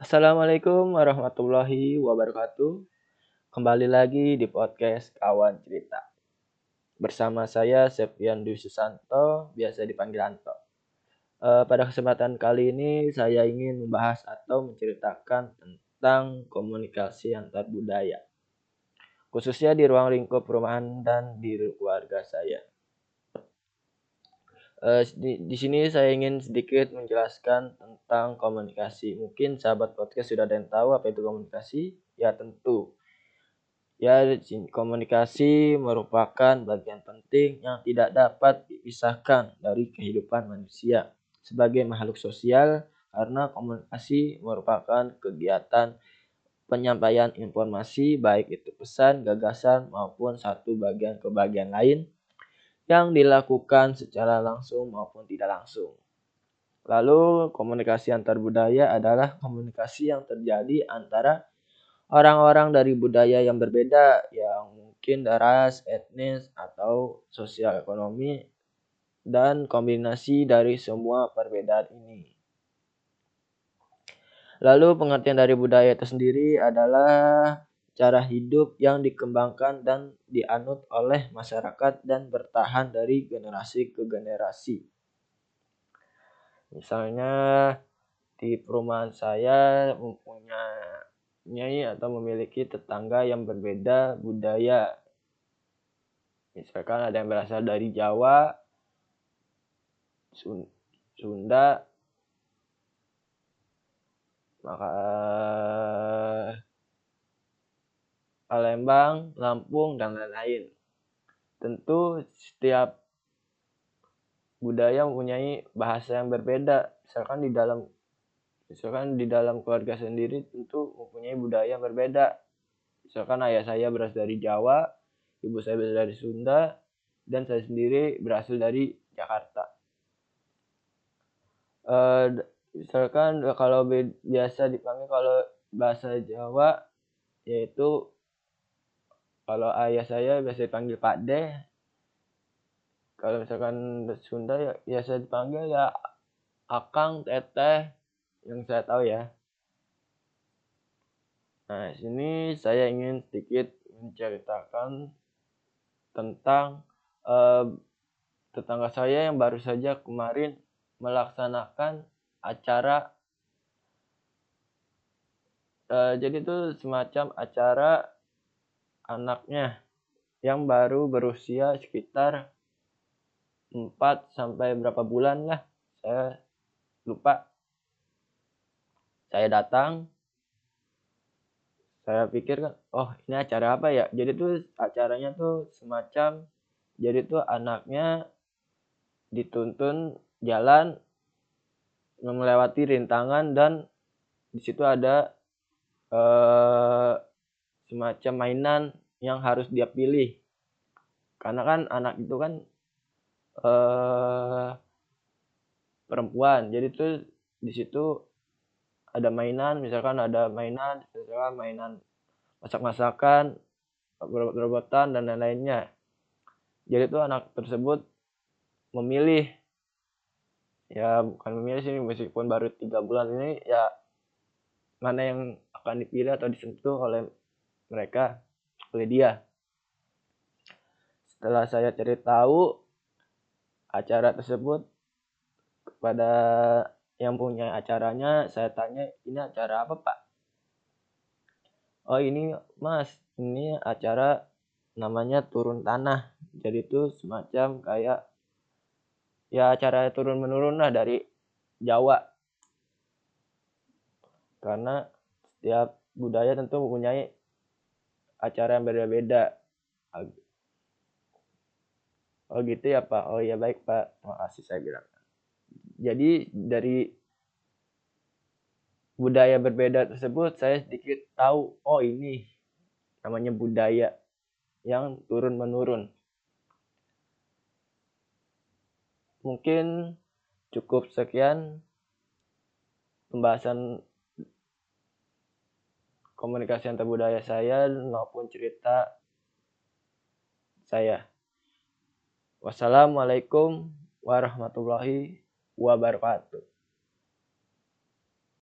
Assalamualaikum warahmatullahi wabarakatuh. Kembali lagi di podcast Kawan Cerita. Bersama saya Septian Dwi Susanto, biasa dipanggil Anto. Uh, pada kesempatan kali ini saya ingin membahas atau menceritakan tentang komunikasi antar budaya. Khususnya di ruang lingkup perumahan dan di keluarga saya. Uh, di, di sini saya ingin sedikit menjelaskan tentang komunikasi. Mungkin sahabat podcast sudah ada yang tahu apa itu komunikasi? Ya tentu. Ya komunikasi merupakan bagian penting yang tidak dapat dipisahkan dari kehidupan manusia sebagai makhluk sosial karena komunikasi merupakan kegiatan penyampaian informasi baik itu pesan, gagasan maupun satu bagian ke bagian lain yang dilakukan secara langsung maupun tidak langsung. Lalu komunikasi antar budaya adalah komunikasi yang terjadi antara orang-orang dari budaya yang berbeda yang mungkin ras, etnis, atau sosial ekonomi dan kombinasi dari semua perbedaan ini. Lalu pengertian dari budaya itu sendiri adalah cara hidup yang dikembangkan dan dianut oleh masyarakat dan bertahan dari generasi ke generasi. Misalnya di perumahan saya mempunyai atau memiliki tetangga yang berbeda budaya. Misalkan ada yang berasal dari Jawa, Sunda, maka Palembang, Lampung, dan lain-lain. Tentu setiap budaya mempunyai bahasa yang berbeda. Misalkan di dalam misalkan di dalam keluarga sendiri tentu mempunyai budaya yang berbeda. Misalkan ayah saya berasal dari Jawa, ibu saya berasal dari Sunda, dan saya sendiri berasal dari Jakarta. Uh, misalkan kalau biasa dipanggil kalau bahasa Jawa yaitu kalau ayah saya biasa dipanggil Pak D kalau misalkan Sunda ya biasa dipanggil ya Akang Teteh yang saya tahu ya. Nah sini saya ingin sedikit menceritakan tentang uh, tetangga saya yang baru saja kemarin melaksanakan acara uh, jadi itu semacam acara anaknya yang baru berusia sekitar 4 sampai berapa bulan lah. Saya lupa. Saya datang. Saya pikir kan oh ini acara apa ya? Jadi tuh acaranya tuh semacam jadi tuh anaknya dituntun jalan melewati rintangan dan di situ ada eh, semacam mainan yang harus dia pilih. Karena kan anak itu kan eh, perempuan. Jadi tuh di situ ada mainan misalkan ada mainan misalkan mainan masak-masakan robot-robotan dan lain-lainnya. Jadi tuh anak tersebut memilih ya bukan memilih sih meskipun baru tiga bulan ini ya mana yang akan dipilih atau disentuh oleh mereka oleh dia. Setelah saya cari tahu acara tersebut kepada yang punya acaranya, saya tanya, ini acara apa pak? Oh ini mas, ini acara namanya turun tanah. Jadi itu semacam kayak ya acara turun menurun lah dari Jawa. Karena setiap budaya tentu mempunyai acara yang berbeda-beda. Oh gitu ya Pak. Oh ya baik Pak. Terima kasih saya bilang. Jadi dari budaya berbeda tersebut saya sedikit tahu oh ini namanya budaya yang turun menurun. Mungkin cukup sekian pembahasan komunikasi antar budaya saya maupun cerita saya. Wassalamualaikum warahmatullahi wabarakatuh.